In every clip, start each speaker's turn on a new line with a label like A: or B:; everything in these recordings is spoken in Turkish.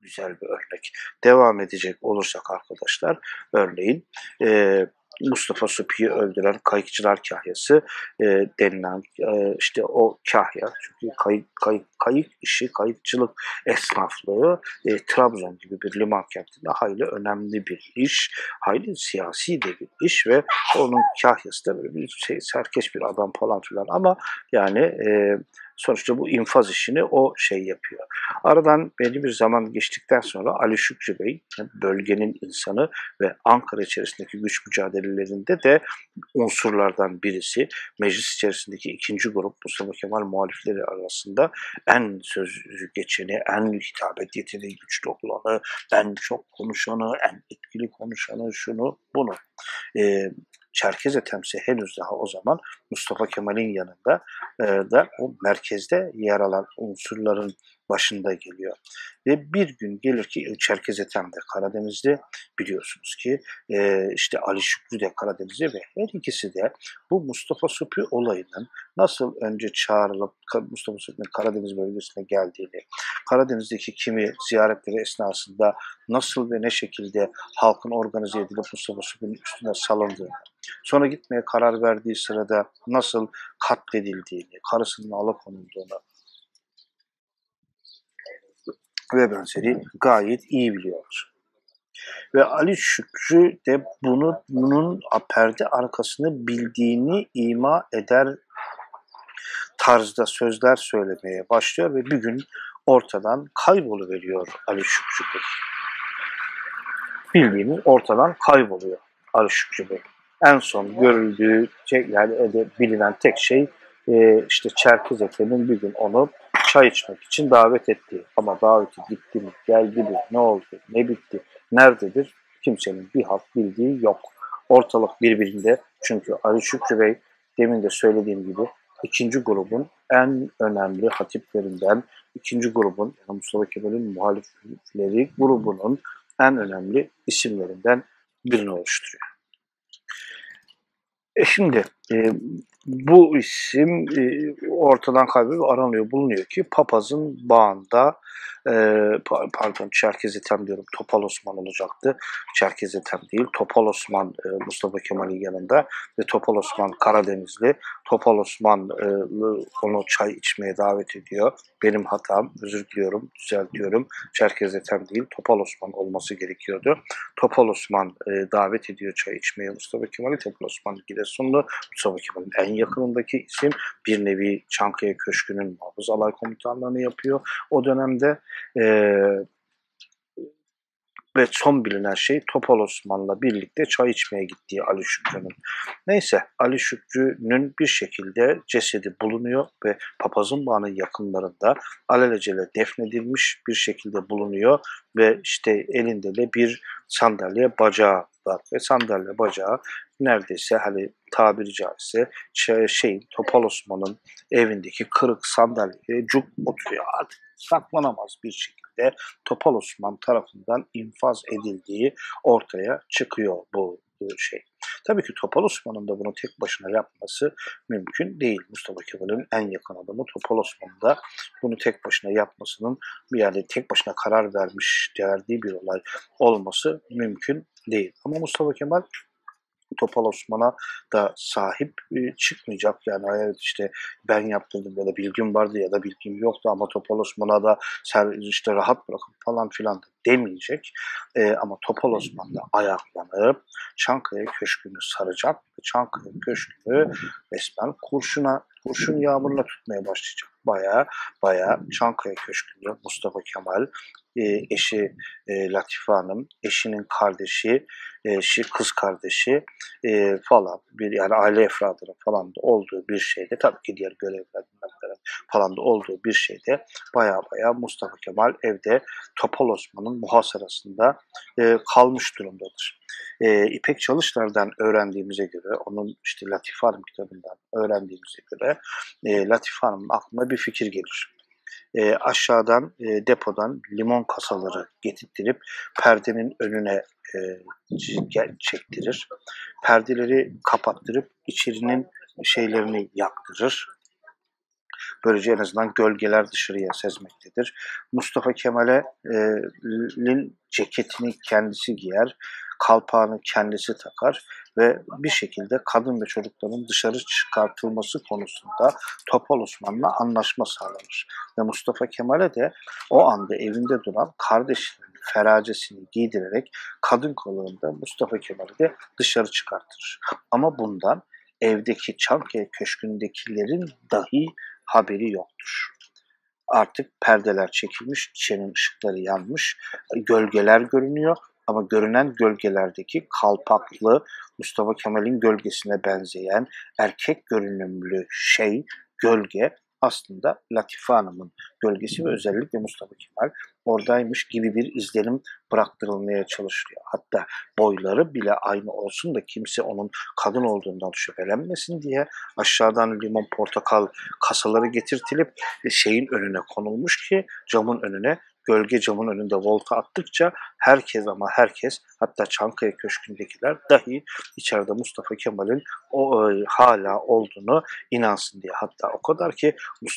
A: güzel bir örnek. Devam edecek olursak arkadaşlar, örneğin e, Mustafa Supi'yi öldüren kayıkçılar kahyası e, denilen e, işte o kahya çünkü kayık, kayık, kayık işi, kayıkçılık esnaflığı e, Trabzon gibi bir liman kentinde hayli önemli bir iş, hayli siyasi de bir iş ve onun kahyası da böyle bir şey, serkeş bir adam falan filan ama yani e, Sonuçta bu infaz işini o şey yapıyor. Aradan belli bir zaman geçtikten sonra Ali Şükrü Bey bölgenin insanı ve Ankara içerisindeki güç mücadelelerinde de unsurlardan birisi. Meclis içerisindeki ikinci grup Mustafa Kemal muhalifleri arasında en söz geçeni, en hitabet yeteneği güçlü olanı, en çok konuşanı, en etkili konuşanı, şunu bunu. Ee, Çerkez Etemsi henüz daha o zaman Mustafa Kemal'in yanında e, da o merkezde yer alan unsurların başında geliyor. Ve bir gün gelir ki Çerkez Ethem de Karadeniz'de biliyorsunuz ki e, işte Ali Şükrü de Karadeniz'de ve her ikisi de bu Mustafa Supi olayının nasıl önce çağrılıp Mustafa Supi'nin Karadeniz bölgesine geldiğini, Karadeniz'deki kimi ziyaretleri esnasında nasıl ve ne şekilde halkın organize edilip Mustafa Supi'nin üstüne salındığını, sonra gitmeye karar verdiği sırada nasıl katledildiğini, karısının alıkonulduğunu, ve benzeri gayet iyi biliyorlar. Ve Ali Şükrü de bunu bunun perde arkasını bildiğini ima eder tarzda sözler söylemeye başlıyor ve bir gün ortadan kayboluveriyor Ali Şükrü Bey. Bildiğini ortadan kayboluyor Ali Şükrü Bey. En son görüldüğü şey, yani bilinen tek şey e, işte Çerkez Efe'nin bir gün onu çay içmek için davet etti. Ama daveti gitti mi, geldi mi, ne oldu, ne bitti, nerededir kimsenin bir halt bildiği yok. Ortalık birbirinde çünkü Ali Şükrü Bey demin de söylediğim gibi ikinci grubun en önemli hatiplerinden, ikinci grubun yani Mustafa Kemal'in muhalifleri grubunun en önemli isimlerinden birini oluşturuyor. E şimdi e, bu isim e, ortadan kaybolup aranıyor, bulunuyor ki papazın bağında e, pardon Çerkez Ethem diyorum Topal Osman olacaktı. Çerkez Ethem değil Topal Osman e, Mustafa Kemal'in yanında ve Topal Osman Karadenizli. Topal Osman e, onu çay içmeye davet ediyor. Benim hatam özür diliyorum düzeltiyorum. Çerkez Ethem değil Topal Osman olması gerekiyordu. Topal Osman e, davet ediyor çay içmeye Mustafa Kemal'i. Topal Osman Giresunlu Mustafa Kemal'in en yakınındaki isim bir nevi Çankaya Köşkü'nün muhafız alay komutanlığını yapıyor. O dönemde e, ve son bilinen şey Topal Osman'la birlikte çay içmeye gittiği Ali Şükrü'nün. Neyse Ali Şükrü'nün bir şekilde cesedi bulunuyor ve papazın bağının yakınlarında alelacele defnedilmiş bir şekilde bulunuyor ve işte elinde de bir sandalye bacağı var ve sandalye bacağı neredeyse hani tabiri caizse şey Topal Osman'ın evindeki kırık sandalyeye cuk oturuyor artık saklanamaz bir şekilde Topal Osman tarafından infaz edildiği ortaya çıkıyor bu şey. Tabii ki Topal Osman'ın da bunu tek başına yapması mümkün değil. Mustafa Kemal'in en yakın adamı Topal Osman'ın da bunu tek başına yapmasının yani tek başına karar vermiş, verdiği bir olay olması mümkün değil. Ama Mustafa Kemal Topal Osman'a da sahip e, çıkmayacak. Yani evet işte ben yaptırdım ya da bilgim vardı ya da bilgim yoktu ama Topal Osman'a da işte rahat bırakın falan filan demeyecek. E, ama Topal Osman da ayaklanıp Çankaya Köşkü'nü saracak Çankaya Köşkü'nü resmen kurşuna, kurşun yağmuruna tutmaya başlayacak. Baya baya Çankaya Köşkü'nde Mustafa Kemal, e, eşi e, Latife Hanım, eşinin kardeşi, eşi kız kardeşi e, falan bir yani aile efradının falan da olduğu bir şeyde tabii ki diğer görevlerden falan da olduğu bir şeyde baya baya Mustafa Kemal evde Topal Osman'ın muhasarasında e, kalmış durumdadır. E, İpek Çalışlar'dan öğrendiğimize göre, onun işte Latife Hanım kitabından öğrendiğimize göre e, Latife Hanım'ın aklına bir fikir gelir e, aşağıdan e, depodan limon kasaları getirttirip perdenin önüne e, çektirir. Perdeleri kapattırıp içerinin şeylerini yaktırır. Böylece en azından gölgeler dışarıya sezmektedir. Mustafa Kemal'in ceketini kendisi giyer, kalpağını kendisi takar ve bir şekilde kadın ve çocukların dışarı çıkartılması konusunda Topal Osman'la anlaşma sağlanır. Ve Mustafa Kemal'e de o anda evinde duran kardeşinin feracesini giydirerek kadın kollarında Mustafa Kemal'i de dışarı çıkartır. Ama bundan evdeki Çankaya Köşkü'ndekilerin dahi haberi yoktur. Artık perdeler çekilmiş, içerinin ışıkları yanmış, gölgeler görünüyor ama görünen gölgelerdeki kalpaklı Mustafa Kemal'in gölgesine benzeyen erkek görünümlü şey, gölge aslında Latife Hanım'ın gölgesi ve özellikle Mustafa Kemal oradaymış gibi bir izlenim bıraktırılmaya çalışılıyor. Hatta boyları bile aynı olsun da kimse onun kadın olduğundan şüphelenmesin diye aşağıdan limon portakal kasaları getirtilip şeyin önüne konulmuş ki camın önüne gölge camın önünde volta attıkça herkes ama herkes hatta Çankaya Köşkü'ndekiler dahi içeride Mustafa Kemal'in o e, hala olduğunu inansın diye. Hatta o kadar ki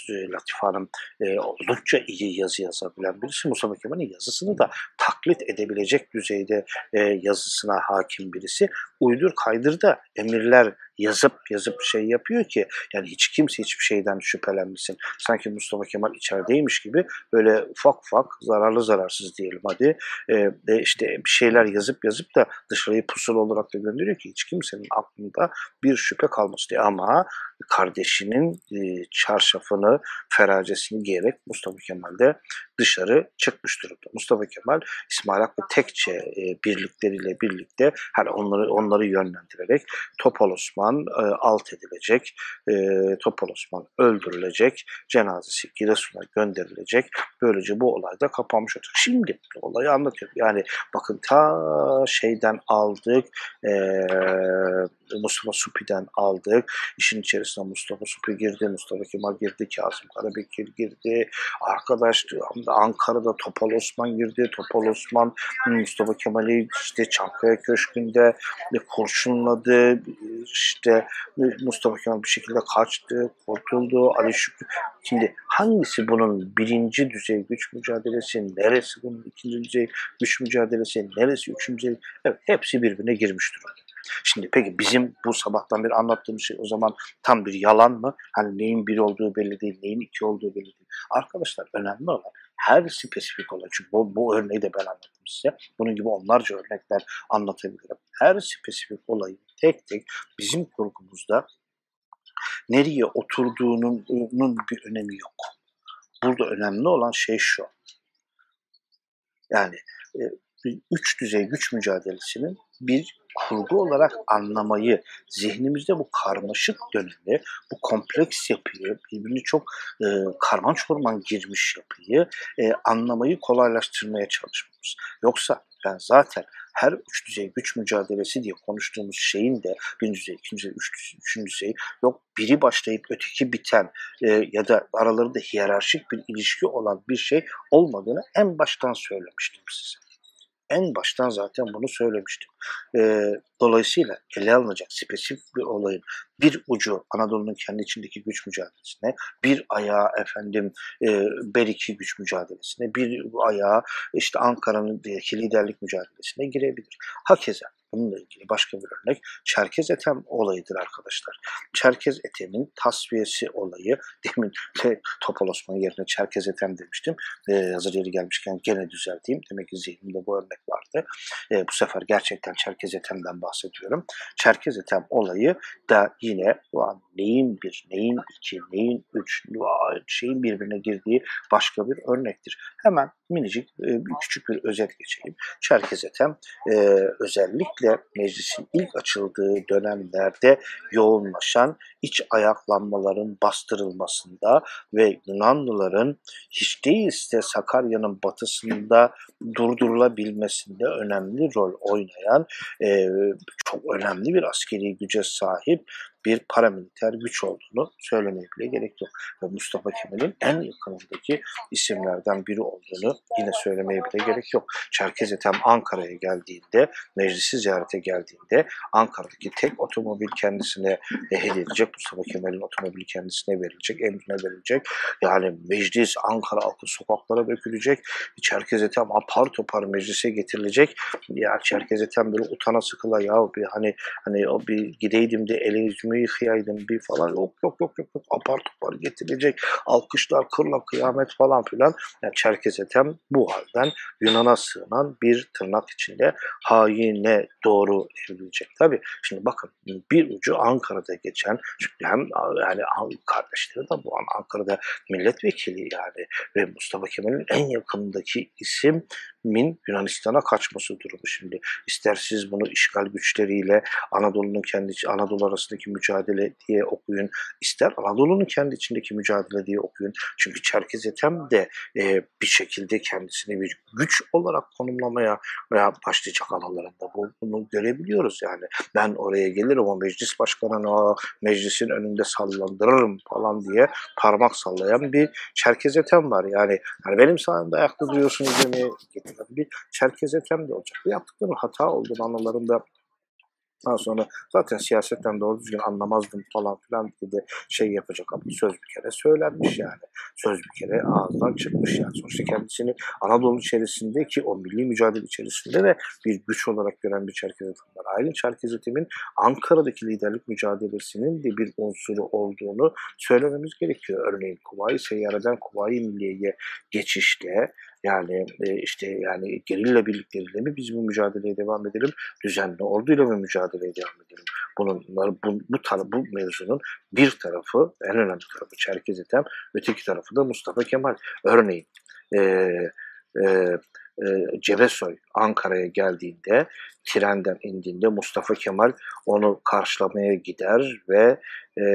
A: Latif Hanım e, oldukça iyi yazı yazabilen birisi. Mustafa Kemal'in yazısını da taklit edebilecek düzeyde e, yazısına hakim birisi. Uydur kaydır da emirler yazıp yazıp şey yapıyor ki yani hiç kimse hiçbir şeyden şüphelenmesin. Sanki Mustafa Kemal içerideymiş gibi böyle ufak ufak zararlı zararsız diyelim hadi e, işte bir şeyler yazıp yazıp da dışarıyı pusula olarak da gönderiyor ki hiç kimsenin aklında bir şüphe kalmasın diye. Ama kardeşinin e, çarşafını, feracesini giyerek Mustafa Kemal de dışarı çıkmış durumda. Mustafa Kemal İsmail Hakkı Tekçe e, birlikleriyle birlikte hani onları onları yönlendirerek Topal Osman e, alt edilecek, e, Topal Osman öldürülecek, cenazesi Giresun'a gönderilecek. Böylece bu olay da kapanmış olacak. Şimdi olayı anlatıyorum. Yani bakın ta şeyden aldık, e, Mustafa Supi'den aldık. İşin içerisine Mustafa Supi girdi, Mustafa Kemal girdi, Kazım Karabekir girdi. Arkadaş Ankara'da Topal Osman girdi. Topal Osman Mustafa Kemal'i işte Çankaya Köşkü'nde kurşunladı. İşte Mustafa Kemal bir şekilde kaçtı, kurtuldu. Ali Şükrü. Şimdi hangisi bunun birinci düzey güç mücadelesi, neresi bunun ikinci düzey güç mücadelesi, neresi üçüncü düzey? Evet, hepsi birbirine girmiş durumda. Şimdi peki bizim bu sabahtan beri anlattığımız şey o zaman tam bir yalan mı? Hani neyin bir olduğu belli değil, neyin iki olduğu belli değil. Arkadaşlar önemli olan her spesifik olay. Çünkü bu, bu örneği de ben anlattım size. Bunun gibi onlarca örnekler anlatabilirim. Her spesifik olayın tek tek bizim kurgumuzda nereye oturduğunun bir önemi yok. Burada önemli olan şey şu. Yani e, üç düzey güç mücadelesinin bir kurgu olarak anlamayı, zihnimizde bu karmaşık dönemi, bu kompleks yapıyı, birbirini çok e, karman çorman girmiş yapıyı e, anlamayı kolaylaştırmaya çalışmamız. Yoksa ben zaten her üç düzey güç mücadelesi diye konuştuğumuz şeyin de birinci düzey, ikinci düzey, üç düzey, üçüncü düzey yok biri başlayıp öteki biten e, ya da aralarında hiyerarşik bir ilişki olan bir şey olmadığını en baştan söylemiştim size en baştan zaten bunu söylemiştim. E, dolayısıyla ele alınacak spesifik bir olayın bir ucu Anadolu'nun kendi içindeki güç mücadelesine, bir ayağı efendim e, Beriki güç mücadelesine, bir ayağı işte Ankara'nın liderlik mücadelesine girebilir. Hakeza Bununla ilgili başka bir örnek Çerkez Etem olayıdır arkadaşlar. Çerkez Etem'in tasfiyesi olayı, demin de Osman yerine Çerkez Etem demiştim. Ee, hazır yeri gelmişken gene düzelteyim. Demek ki zihnimde bu örnek vardı. Ee, bu sefer gerçekten Çerkez Etem'den bahsediyorum. Çerkez Etem olayı da yine neyin bir, neyin iki, neyin üç, şeyin birbirine girdiği başka bir örnektir. Hemen minicik, e, küçük bir özet geçeyim. Çerkez e, özellikle özellikle meclisin ilk açıldığı dönemlerde yoğunlaşan iç ayaklanmaların bastırılmasında ve Yunanlıların hiç değilse Sakarya'nın batısında durdurulabilmesinde önemli rol oynayan e, çok önemli bir askeri güce sahip bir paramiliter güç olduğunu söylemeye bile gerek yok. Ve Mustafa Kemal'in en yakınındaki isimlerden biri olduğunu yine söylemeye bile gerek yok. Çerkez Ethem Ankara'ya geldiğinde, meclisi ziyarete geldiğinde Ankara'daki tek otomobil kendisine hediye edilecek. Mustafa Kemal'in otomobili kendisine verilecek, emrine verilecek. Yani meclis Ankara halkı sokaklara dökülecek. Çerkez Ethem apar topar meclise getirilecek. Ya Çerkez Ethem böyle utana sıkıla ya bir hani hani o bir gideydim de ele yüzümü yıkayaydım bir falan yok yok yok yok, yok. apar topar getirilecek. Alkışlar kırla kıyamet falan filan. Yani Çerkez Ethem bu halden Yunan'a sığınan bir tırnak içinde haine doğru evrilecek. Tabi şimdi bakın bir ucu Ankara'da geçen çünkü hem yani kardeşleri de bu an Ankara'da milletvekili yani ve Mustafa Kemal'in en yakındaki isim min Yunanistan'a kaçması durumu şimdi. İster siz bunu işgal güçleriyle Anadolu'nun kendi Anadolu arasındaki mücadele diye okuyun, ister Anadolu'nun kendi içindeki mücadele diye okuyun. Çünkü Çerkez Ethem de e, bir şekilde kendisini bir güç olarak konumlamaya veya başlayacak alanlarında bu, bunu görebiliyoruz yani. Ben oraya gelirim o meclis başkanına meclisin önünde sallandırırım falan diye parmak sallayan bir Çerkez Ethem var. Yani, yani benim sayemde ayakta duruyorsunuz demeye bir Çerkez Ethem de olacak. Bu yaptıkları hata olduğunu anılarında daha sonra zaten siyasetten doğru düzgün anlamazdım falan filan dedi şey yapacak ama söz bir kere söylenmiş yani. Söz bir kere ağzından çıkmış yani. Sonuçta kendisini Anadolu içerisindeki o milli mücadele içerisinde de bir güç olarak gören bir Çerkez Etim var. Aylin Çerkez Etim'in Ankara'daki liderlik mücadelesinin de bir unsuru olduğunu söylememiz gerekiyor. Örneğin Kuvayi Seyyare'den Kuvayi Milliye'ye geçişte yani e, işte yani gerilla birlikleriyle mi biz bu mücadeleye devam edelim, düzenli orduyla mı mücadeleye devam edelim? Bunun, bu, bu, tar- bu mevzunun bir tarafı, en önemli tarafı Çerkez Ethem, öteki tarafı da Mustafa Kemal. Örneğin e, e, e, Cebesoy Ankara'ya geldiğinde trenden indiğinde Mustafa Kemal onu karşılamaya gider ve e,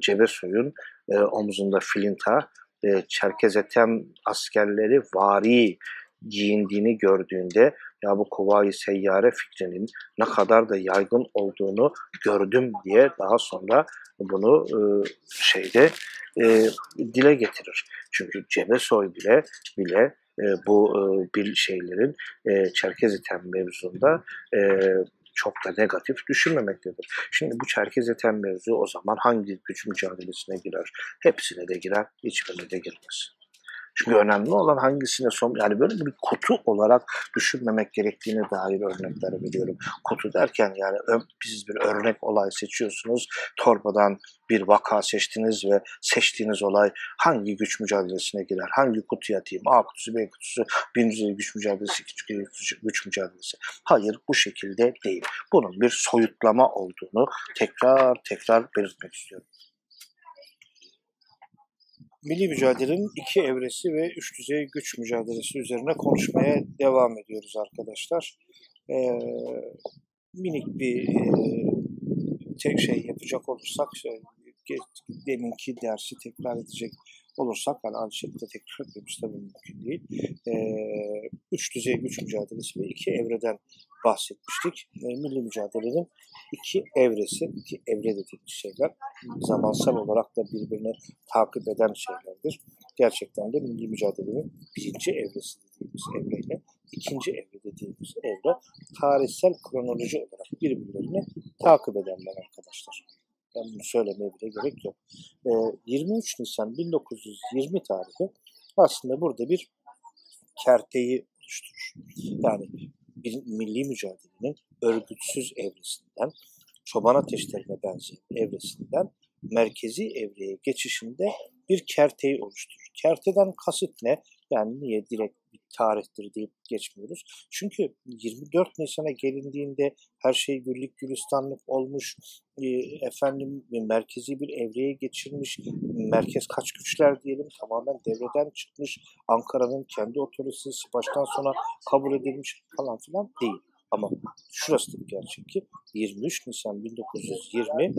A: Cebesoy'un e, omzunda filinta e, Çerkezetem askerleri vari giyindiğini gördüğünde ya bu Kuvayi Seyyare fikrinin ne kadar da yaygın olduğunu gördüm diye daha sonra bunu e, şeyde e, dile getirir. Çünkü Cebesoy bile bile bu bir şeylerin e, Çerkezitem mevzunda çok da negatif düşünmemektedir. Şimdi bu Çerkez eten mevzu o zaman hangi güç mücadelesine girer? Hepsine de girer, hiçbirine de girmez. Çünkü önemli olan hangisine son yani böyle bir kutu olarak düşünmemek gerektiğine dair örnekler veriyorum. Kutu derken yani biz bir örnek olay seçiyorsunuz. Torbadan bir vaka seçtiniz ve seçtiğiniz olay hangi güç mücadelesine girer? Hangi kutuya atayım? A kutusu, B kutusu, birinci güç mücadelesi, ikinci güç mücadelesi. Hayır bu şekilde değil. Bunun bir soyutlama olduğunu tekrar tekrar belirtmek istiyorum. Milli mücadelenin iki evresi ve üç düzey güç mücadelesi üzerine konuşmaya devam ediyoruz arkadaşlar. Ee, minik bir e, tek şey yapacak olursak, şey, deminki dersi tekrar edecek olursak, yani aynı şekilde tekrar etmemiz tabii mümkün değil. Ee, üç düzey güç mücadelesi ve iki evreden bahsetmiştik. E, milli mücadelenin iki evresi, iki evre dediğimiz şeyler zamansal olarak da birbirini takip eden şeylerdir. Gerçekten de milli mücadelenin birinci evresi dediğimiz evreyle ikinci evre dediğimiz evre tarihsel kronoloji olarak birbirlerini takip edenler arkadaşlar. Ben bunu söylemeye bile gerek yok. E, 23 Nisan 1920 tarihi aslında burada bir kerteyi oluşturur. Yani bir milli mücadelenin örgütsüz evresinden, çoban ateşlerine benzeyen evresinden merkezi evreye geçişinde bir kerteyi oluşturur. Kerteden kasıt ne? Yani niye direkt bir tarihtir deyip geçmiyoruz? Çünkü 24 Nisan'a gelindiğinde her şey güllük gülistanlık olmuş, e, efendim merkezi bir evreye geçirmiş, merkez kaç güçler diyelim tamamen devreden çıkmış, Ankara'nın kendi otoritesi baştan sona kabul edilmiş falan filan değil. Ama şurası da bir gerçek ki 23 Nisan 1920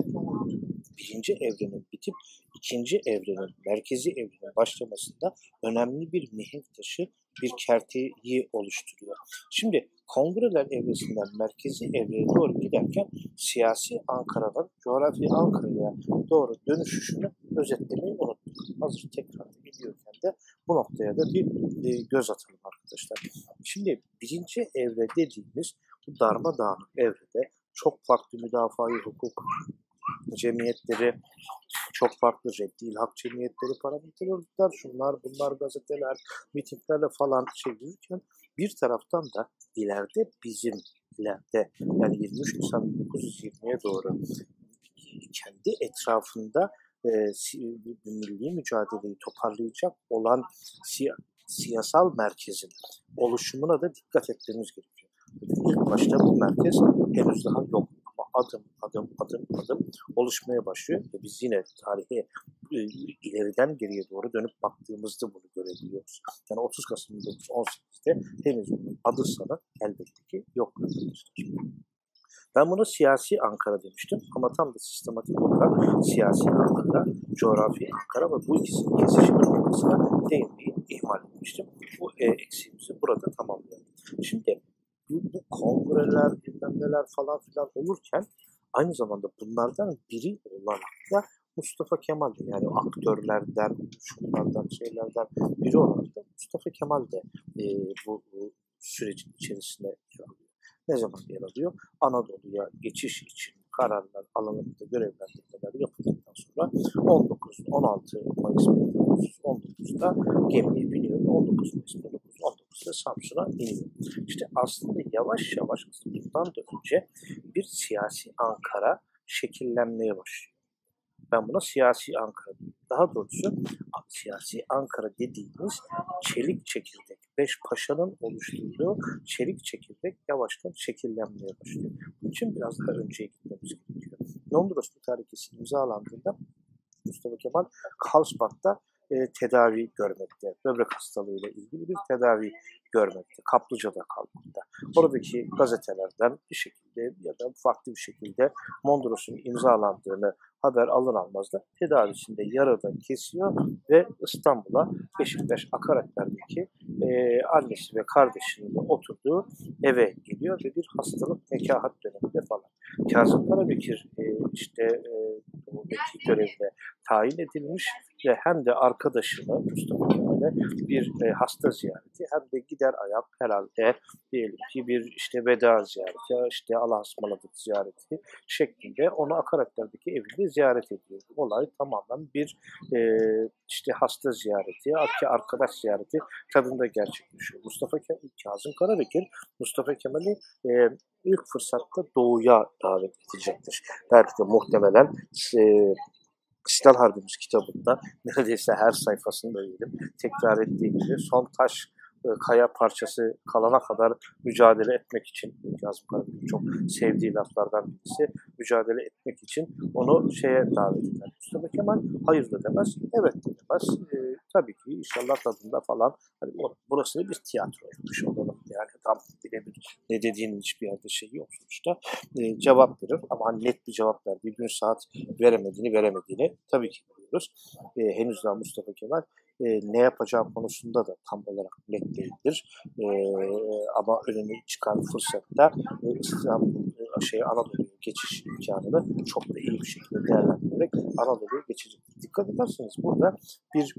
A: birinci evrenin bitip ikinci evrenin, merkezi evrenin başlamasında önemli bir mihenk taşı, bir kerteyi oluşturuyor. Şimdi kongreler evresinden merkezi evreye doğru giderken siyasi Ankara'dan coğrafi Ankara'ya doğru dönüşüşünü özetlemeyi unuttuk. Hazır tekrar ediyorken de bu noktaya da bir e, göz atalım arkadaşlar. Şimdi birinci evre dediğimiz bu darmadağınık evrede çok farklı müdafaa hukuk cemiyetleri, çok farklı reddi hak cemiyetleri, paramiliter örgütler, şunlar bunlar gazeteler, mitinglerle falan şey yürürken bir taraftan da ileride bizim ileride yani 23 Nisan 1920'ye doğru kendi etrafında e, milli mücadeleyi toparlayacak olan siya, siyasal merkezin oluşumuna da dikkat etmemiz gerekiyor. İlk başta bu merkez henüz daha yok adım adım adım adım oluşmaya başlıyor ve biz yine tarihe e, ileriden geriye doğru dönüp baktığımızda bunu görebiliyoruz. Yani 30 Kasım 1918'de henüz bunun adı sana elbette ki yok Ben bunu siyasi Ankara demiştim ama tam da sistematik olarak siyasi Ankara, coğrafi Ankara ve bu ikisinin kesişimi noktasına değinmeyi ihmal etmiştim. Bu e, eksiğimizi burada tamamlayalım. Şimdi bu, kongreler, bilmem falan filan olurken aynı zamanda bunlardan biri olan da Mustafa Kemal de yani aktörlerden, şunlardan, şeylerden biri olarak da Mustafa Kemal de e, bu, bu sürecin içerisinde. Ne zaman yer alıyor? Anadolu'ya geçiş için kararlar alınıp görevlendirmeler yapıldıktan sonra 19 16 Mayıs 1919'da gemiye biniyor. 19 Mayıs 1919'da Samsun'a iniyor. İşte aslında yavaş yavaş bundan da önce bir siyasi Ankara şekillenmeye başlıyor. Ben buna siyasi Ankara diyorum. Daha doğrusu siyasi Ankara dediğimiz çelik çekirdek, beş paşanın oluşturduğu çelik çekirdek yavaştan şekillenmeye başlıyor. Bunun için biraz daha önceye gitmemiz gerekiyor. Londros Mütarekesi imzalandığında Mustafa Kemal Karlsbad'da e, tedavi görmekte. Böbrek hastalığıyla ilgili bir tedavi görmekte. Kaplıca'da kalmakta. Oradaki gazetelerden bir şekilde ya da farklı bir şekilde Mondros'un imzalandığını haber alın almaz da tedavisinde yarıda kesiyor ve İstanbul'a Beşiktaş Akaretler'deki e, annesi ve kardeşinin de oturduğu eve geliyor ve bir hastalık nekahat döneminde falan. Kazım Karabekir e, işte e, görevine tayin edilmiş ve hem de arkadaşını Mustafa Kemal'e bir e, hasta ziyareti hem de gider ayak herhalde diyelim ki bir işte veda ziyareti ya işte Allah ısmarladık ziyareti şeklinde onu Akaretler'deki evinde ziyaret ediyor. Olay tamamen bir e, işte hasta ziyareti, arkadaş ziyareti tadında gerçekleşiyor. Mustafa Kemal, Kazım Karabekir, Mustafa Kemal'i e, ilk fırsatta doğuya davet edecektir. Belki de muhtemelen e, İstiklal Harbimiz kitabında neredeyse her sayfasında diyelim tekrar ettiği gibi son taş kaya parçası kalana kadar mücadele etmek için Kazım çok sevdiği laflardan birisi mücadele etmek için onu şeye davet eder. Mustafa Kemal hayır da demez, evet de demez. E, tabii ki inşallah tadında falan hani burası bir tiyatro yapmış olalım. Yani tam birebir ne dediğinin hiçbir yerde şey yok sonuçta. E, cevap verir ama hani net bir cevap verdiği gün saat veremediğini veremediğini tabii ki biliyoruz. E, henüz daha Mustafa Kemal e, ne yapacağı konusunda da tam olarak net değildir. E, ama önüne çıkan fırsatta e, İstanbul e, şey Anadolu'ya geçiş imkanını çok da iyi bir şekilde değerlendirerek Anadolu'ya geçecek. Dikkat ederseniz burada bir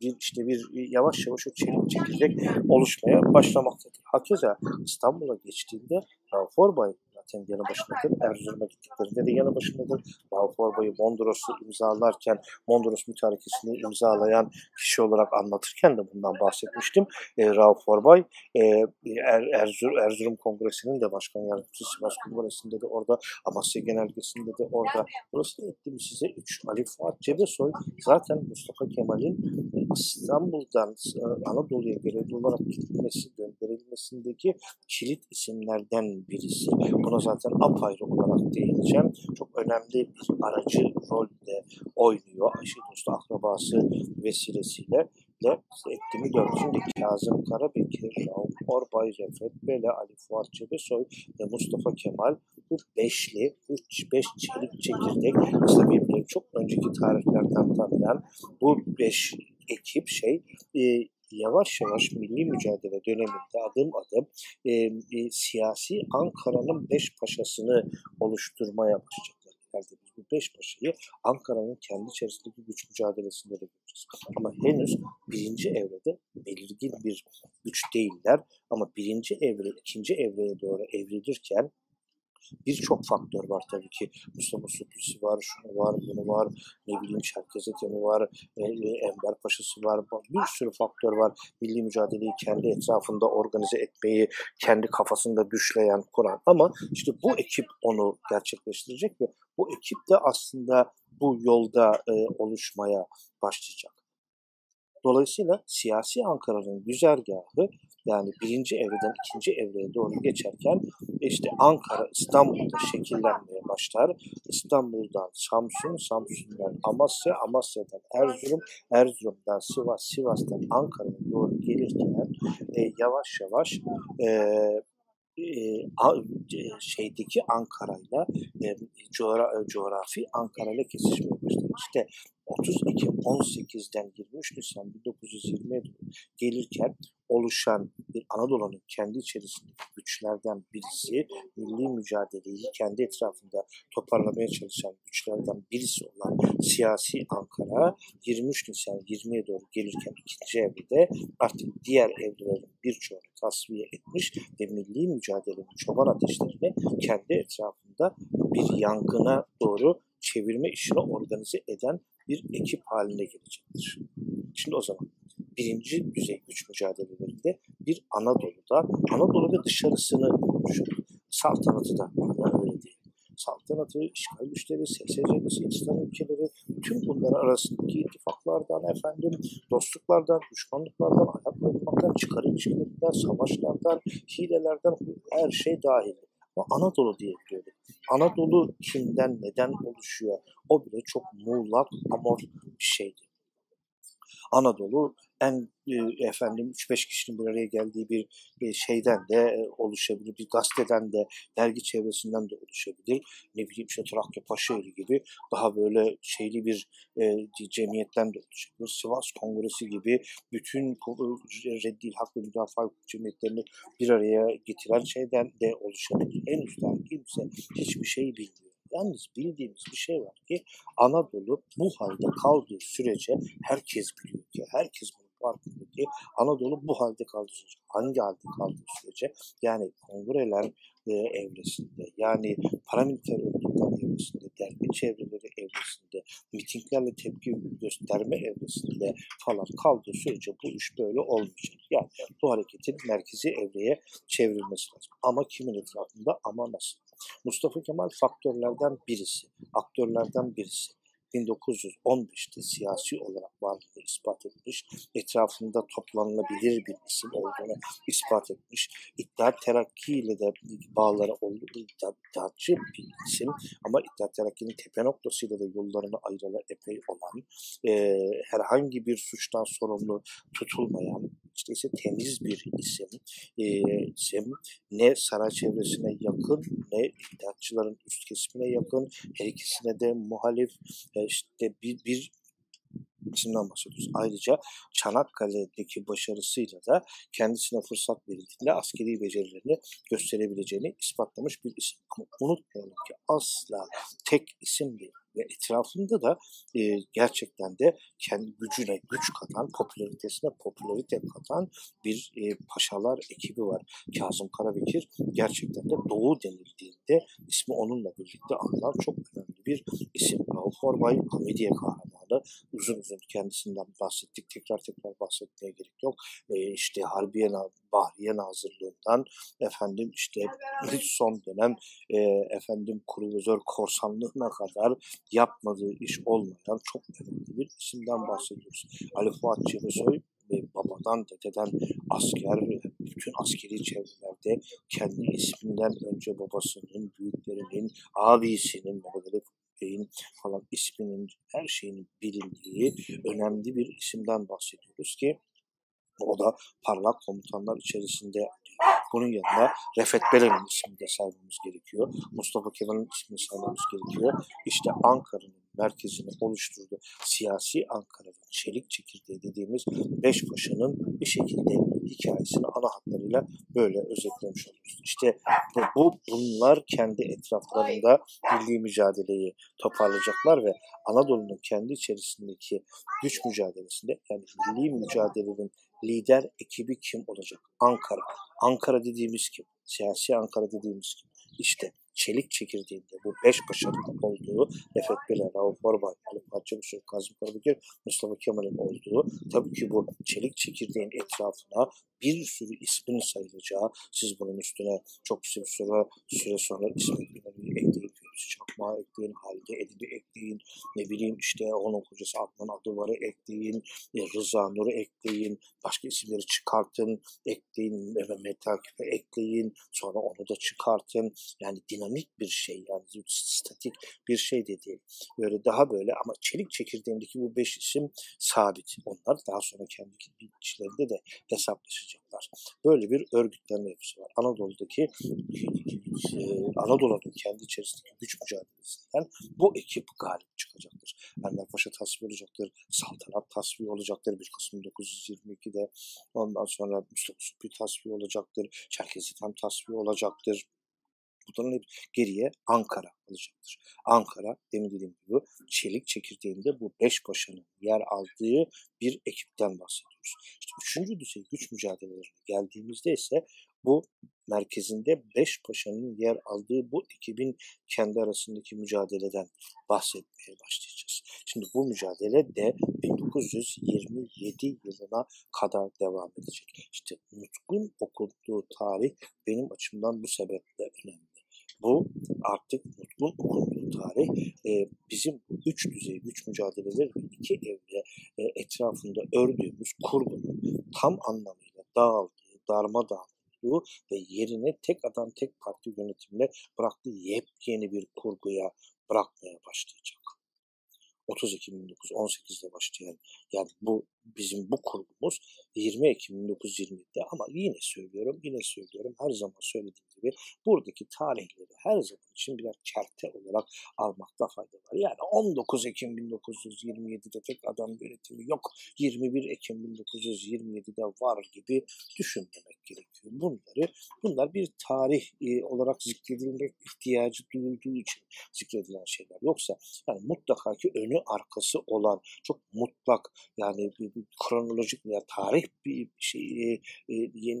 A: bir işte bir yavaş yavaş o çelik çekirdek oluşmaya başlamaktadır. Hakeza İstanbul'a geçtiğinde Forbay zaten yanı başındadır. Erzurum'a gittiklerinde de yanı başındadır. Rauf Orbay'ı Mondros'u imzalarken, Mondros mütarekesini imzalayan kişi olarak anlatırken de bundan bahsetmiştim. E, Rauf Orbay e, er, Erzur, Erzurum Kongresi'nin de başkan yardımcısı, Sivas Kongresi'nde de orada, Amasya Genelgesi'nde de orada. Burası da ettim size 3. Ali Fuat Cebesoy zaten Mustafa Kemal'in İstanbul'dan e, Anadolu'ya görevli olarak gitmesi, gönderilmesindeki kilit isimlerden birisi. Buna zaten apayrı olarak değineceğim. Çok önemli bir aracı rolde oynuyor. Ayşe Dostu akrabası vesilesiyle de eklemi dördüncü Kazım Karabekir, Rauf Orbay, Refet Bele, Ali Fuat Cebesoy ve Mustafa Kemal bu beşli, bu beş çelik çekirdek aslında birbirleri çok önceki tarihlerden tanıyan bu beş ekip şey e, yavaş yavaş milli mücadele döneminde adım adım e, e, siyasi Ankara'nın beş paşasını oluşturmaya başlayacaklar. İleride biz bu beş paşayı Ankara'nın kendi içerisindeki güç mücadelesinde de göreceğiz. Ama henüz birinci evrede belirgin bir güç değiller. Ama birinci evre, ikinci evreye doğru evrilirken birçok faktör var tabii ki. Mustafa Sütlüsü var, şunu var, bunu var, ne bileyim Çerkez Etemi var, e, Enver Paşa'sı var. Bir sürü faktör var. Milli mücadeleyi kendi etrafında organize etmeyi, kendi kafasında düşleyen kuran. Ama işte bu ekip onu gerçekleştirecek ve bu ekip de aslında bu yolda e, oluşmaya başlayacak. Dolayısıyla siyasi Ankara'nın güzergahı yani birinci evreden ikinci evreye doğru geçerken işte Ankara İstanbul'da şekillenmeye başlar. İstanbul'dan Samsun, Samsun'dan Amasya, Amasya'dan Erzurum, Erzurum'dan Sivas, Sivas'tan Ankara'ya doğru gelirken e, yavaş yavaş e, e, şeydeki Ankara'yla e, coğra coğrafi Ankara'yla kesişmeye başladı. İşte 30 Ekim 18'den 23 Nisan 1920'ye gelirken oluşan bir Anadolu'nun kendi içerisindeki güçlerden birisi, milli mücadeleyi kendi etrafında toparlamaya çalışan güçlerden birisi olan siyasi Ankara 23 Nisan 20'ye doğru gelirken ikinci evrede artık diğer evrelerin birçoğunu tasfiye etmiş ve milli mücadelenin çoban ateşlerini kendi etrafında bir yangına doğru çevirme işini organize eden bir ekip haline gelecektir. Şimdi o zaman birinci düzey güç mücadelelerinde bir Anadolu'da, Anadolu ve dışarısını konuşuyor. Saltanatı da bana öyle değil. Saltanatı, işgal güçleri, SSC'si, İslam ülkeleri, tüm bunlar arasındaki ittifaklardan, efendim, dostluklardan, düşmanlıklardan, ayaklanmaktan, çıkar ilişkilerinden, savaşlardan, hilelerden her şey dahil. Ama Anadolu diye biliyorduk. Anadolu kimden, neden oluşuyor? O bile çok muğlak, amor bir şeydi. Anadolu en e, efendim 3-5 kişinin bir araya geldiği bir e, şeyden de e, oluşabilir. Bir gazeteden de, dergi çevresinden de oluşabilir. Ne bileyim işte Trakya Paşaeli gibi daha böyle şeyli bir e, cemiyetten de oluşabilir. Sivas Kongresi gibi bütün reddil hak ve müdafaa cemiyetlerini bir araya getiren şeyden de oluşabilir. Henüz daha kimse hiçbir şey bilmiyor. Yalnız bildiğimiz bir şey var ki Anadolu bu halde kaldığı sürece herkes biliyor ki herkes bunu farkında ki Anadolu bu halde kaldığı sürece hangi halde kaldığı sürece yani kongreler e, evresinde yani paramiliter örgütler evresinde, dergi çevreleri evresinde, mitinglerle tepki gösterme evresinde falan kaldığı sürece bu iş böyle olmayacak. Yani bu hareketin merkezi evreye çevrilmesi lazım. Ama kimin etrafında ama nasıl? Mustafa Kemal faktörlerden birisi, aktörlerden birisi. 1915'te siyasi olarak varlığını ispat etmiş, etrafında toplanılabilir bir isim olduğunu ispat etmiş, İttihat Terakki ile de bağları olduğu iddiatçı bir isim ama İttihat Terakki'nin tepe noktasıyla da yollarını ayrıla epey olan, e, herhangi bir suçtan sorumlu tutulmayan, ise temiz bir isim, e, isim ne saray çevresine yakın ne iddiatçıların üst kesimine yakın, her ikisine de muhalif, işte bir, bir isimden bahsediyoruz. Ayrıca Çanakkale'deki başarısıyla da kendisine fırsat verildiğinde askeri becerilerini gösterebileceğini ispatlamış bir isim. Ama unutmayalım ki asla tek isim değil ve etrafında da e, gerçekten de kendi gücüne güç katan, popülaritesine popülarite katan bir e, paşalar ekibi var. Kazım Karabekir gerçekten de Doğu denildiğinde ismi onunla birlikte anılan çok önemli bir isim. Rauf Orbay, Hamidiye kahramanı. Uzun uzun kendisinden bahsettik. Tekrar tekrar bahsetmeye gerek yok. E, işte Harbiye Bahriye Nazırlığından efendim işte son dönem e, efendim kruvizör korsanlığına kadar yapmadığı iş olmayan çok önemli bir isimden bahsediyoruz. Ali Fuat Cebesoy babadan, dededen asker, bütün askeri çevrelerde kendi isminden önce babasının, büyüklerinin, abisinin, Bey'in falan isminin, her şeyinin bilindiği önemli bir isimden bahsediyoruz ki o da parlak komutanlar içerisinde Bunun yanında Refet Belen'in ismini de saymamız gerekiyor. Mustafa Kemal'in ismini saymamız gerekiyor. İşte Ankara'nın merkezini oluşturdu. Siyasi Ankara'nın çelik çekirdeği dediğimiz beş paşanın bir şekilde hikayesini ana hatlarıyla böyle özetlemiş oluyoruz. İşte bu, bu bunlar kendi etraflarında milli mücadeleyi toparlayacaklar ve Anadolu'nun kendi içerisindeki güç mücadelesinde yani milli mücadelenin lider ekibi kim olacak? Ankara. Ankara dediğimiz kim? Siyasi Ankara dediğimiz kim? İşte çelik çekirdeğinde bu beş başarının olduğu Refet Belen, Rauf Orbay, Ali Usul, Kazım Karabekir, Mustafa Kemal'in olduğu tabii ki bu çelik çekirdeğin etrafına bir sürü ismin sayılacağı, siz bunun üstüne çok süre sonra, süre sonra Fevzi Çakmağı ekleyin, Halide Edip'i ekleyin, ne bileyim işte onun kocası Adnan Adıvar'ı ekleyin, e, Rıza Nur'u ekleyin, başka isimleri çıkartın, ekleyin, Mehmet Akif'e ekleyin, sonra onu da çıkartın. Yani dinamik bir şey yani statik bir şey de değil. Böyle daha böyle ama çelik çekirdeğindeki bu beş isim sabit. Onlar daha sonra kendi içlerinde de hesaplaşacaklar. Böyle bir örgütlenme yapısı var. Anadolu'daki e, Anadolu'nun kendi içerisindeki güç mücadelesinden bu ekip galip çıkacaktır. Enver Paşa tasfiye olacaktır, Saltanat tasfiye olacaktır 1 Kasım 1922'de. Ondan sonra Mustafa Supri tasfiye olacaktır, Çerkezi tam tasfiye olacaktır. Bunların hep geriye Ankara alacaktır. Ankara demin dediğim gibi çelik çekirdeğinde bu beş paşanın yer aldığı bir ekipten bahsediyoruz. İşte üçüncü düzey güç mücadelelerine geldiğimizde ise bu merkezinde beş paşanın yer aldığı bu ekibin kendi arasındaki mücadeleden bahsetmeye başlayacağız. Şimdi bu mücadele de 1927 yılına kadar devam edecek. İşte Nutk'un okunduğu tarih benim açımdan bu sebeple önemli. Bu artık Nutk'un okunduğu tarih e, bizim üç düzey güç mücadeleleri ve iki evre e, etrafında ördüğümüz kurgunun tam anlamıyla dağıldığı, darmadağınlığı ve yerine tek adam tek parti yönetimle bıraktığı yepyeni bir kurguya bırakmaya başlayacak. 30 Ekim 1918'de başlayan yani bu bizim bu kurgumuz 20 Ekim 1920'de ama yine söylüyorum yine söylüyorum her zaman söylediğim gibi buradaki tarihleri her zaman için birer kerte olarak almakta fayda var. Yani 19 Ekim 1927'de tek adam yönetimi yok 21 Ekim 1927'de var gibi düşünmemek gerekiyor. Bunları bunlar bir tarih e, olarak zikredilmek ihtiyacı duyulduğu için zikredilen şeyler. Yoksa yani mutlaka ki önü arkası olan çok mutlak yani bir, bir kronolojik veya tarih bir şey e,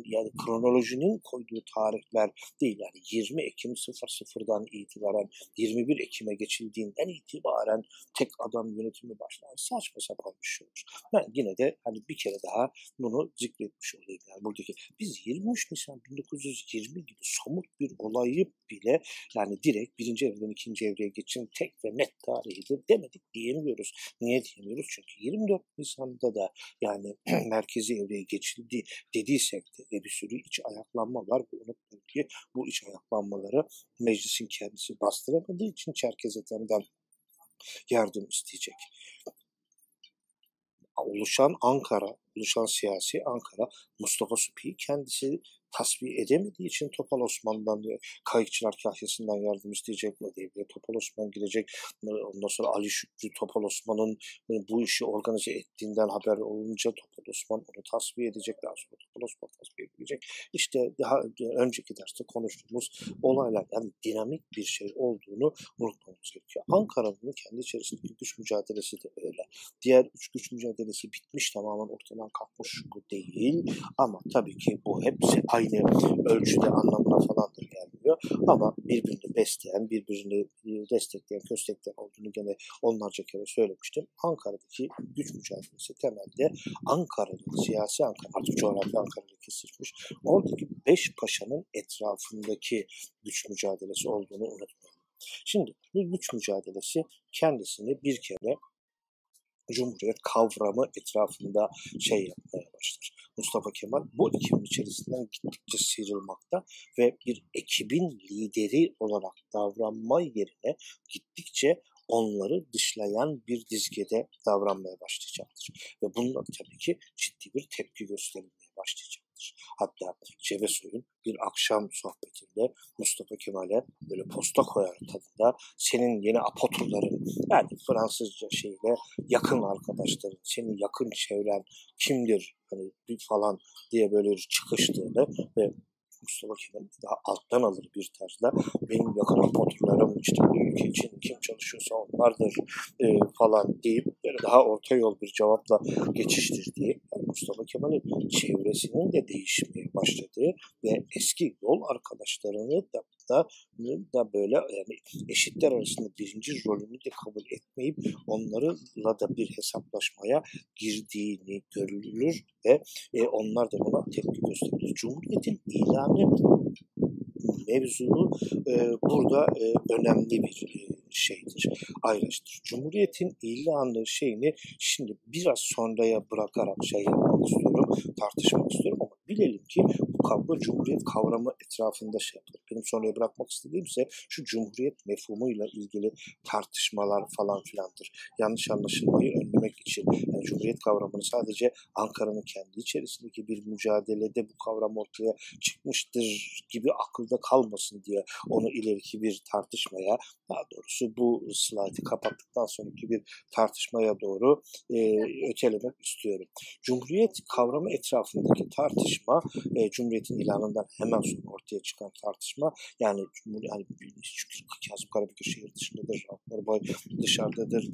A: yani kronolojinin koyduğu tarihler değil. Yani 20 Ekim 00'dan itibaren 21 Ekim'e geçildiğinden itibaren tek adam yönetimi başlayan saçma sapan bir şey olur. Ben yine de hani bir kere daha bunu zikretmiş olayım. Yani buradaki biz 23 Nisan 1920 gibi somut bir olayı bile yani direkt birinci evreden ikinci evreye geçin tek ve net tarihidir demedik diyemiyoruz. Niye diyemiyoruz? Çünkü 24 Nisan'da da yani merkezi evreye geçildi dediysek de ve bir sürü iç ayaklanma var. Bu unutmayın ki bu iç ayaklanmaları meclisin kendisi bastıramadığı için Çerkezetem'den yardım isteyecek. Oluşan Ankara, oluşan siyasi Ankara, Mustafa Supi kendisi tasfiye edemediği için Topal Osman'dan kayıkçılar kahyasından yardım isteyecek mi diye Topal Osman gidecek. Ondan sonra Ali Şükrü Topal Osman'ın bu işi organize ettiğinden haber olunca Topal Osman onu tasfiye edecek. Daha sonra Topal Osman tasfiye edilecek. İşte daha önceki derste konuştuğumuz olaylar yani dinamik bir şey olduğunu unutmamamız gerekiyor. Ankara'nın kendi içerisindeki güç mücadelesi de öyle. Diğer üç güç mücadelesi bitmiş tamamen ortadan kalkmış değil. Ama tabii ki bu hepsi aynı ölçüde anlamına falan da gelmiyor. Ama birbirini besleyen, birbirini e, destekleyen, köstekleyen olduğunu gene onlarca kere söylemiştim. Ankara'daki güç mücadelesi temelde Ankara'nın, siyasi Ankara, artık coğrafya Ankara'yla kesişmiş. Oradaki beş paşanın etrafındaki güç mücadelesi olduğunu unutmayalım. Şimdi bu güç mücadelesi kendisini bir kere Cumhuriyet kavramı etrafında şey yapmaya başlar. Mustafa Kemal bu ekibin içerisinden gittikçe sıyrılmakta ve bir ekibin lideri olarak davranma yerine gittikçe onları dışlayan bir dizgede davranmaya başlayacaktır. Ve bununla tabii ki ciddi bir tepki gösterilmeye başlayacaktır. Hatta Cebesoy'un bir akşam sohbetinde Mustafa Kemal'e böyle posta koyar tadında senin yeni apoturların yani Fransızca şeyle yakın arkadaşların, senin yakın çevren kimdir hani bir falan diye böyle çıkıştığını ve Mustafa Kemal daha alttan alır bir tarzda. Benim yakın apoturlarım işte bu ülke için kim çalışıyorsa onlardır e, falan deyip böyle daha orta yol bir cevapla geçiştirdiği Mustafa Kemal'in çevresinin de değişmeye başladığı ve eski yol arkadaşlarını da da, da böyle yani eşitler arasında birinci rolünü de kabul etmeyip onlarla da bir hesaplaşmaya girdiğini görülür ve e, onlar da buna tepki gösterilir. Cumhuriyetin ilanı mevzuu e, burada e, önemli bir e, şeydir, ayraçtır. Cumhuriyetin ilanı şeyini şimdi biraz sonraya bırakarak şey yapmak istiyorum, tartışmak istiyorum ama bilelim ki bu kavga Cumhuriyet kavramı etrafında şey yapılır. Benim sonraya bırakmak istediğim ise şu Cumhuriyet mefhumuyla ilgili tartışmalar falan filandır. Yanlış anlaşılmayı önlemek için yani Cumhuriyet kavramını sadece Ankara'nın kendi içerisindeki bir mücadelede bu kavram ortaya çıkmıştır gibi akılda kalmasın diye onu ileriki bir tartışmaya daha doğrusu bu slaytı kapattıktan sonraki bir tartışmaya doğru e, ötelemek istiyorum. Cumhuriyet kavramı etrafındaki tartışma e, Cumhuriyet'in ilanından hemen sonra ortaya çıkan tartışma yani yani çünkü Kazım Karabekir şehir dışındadır, Akbarbay dışarıdadır.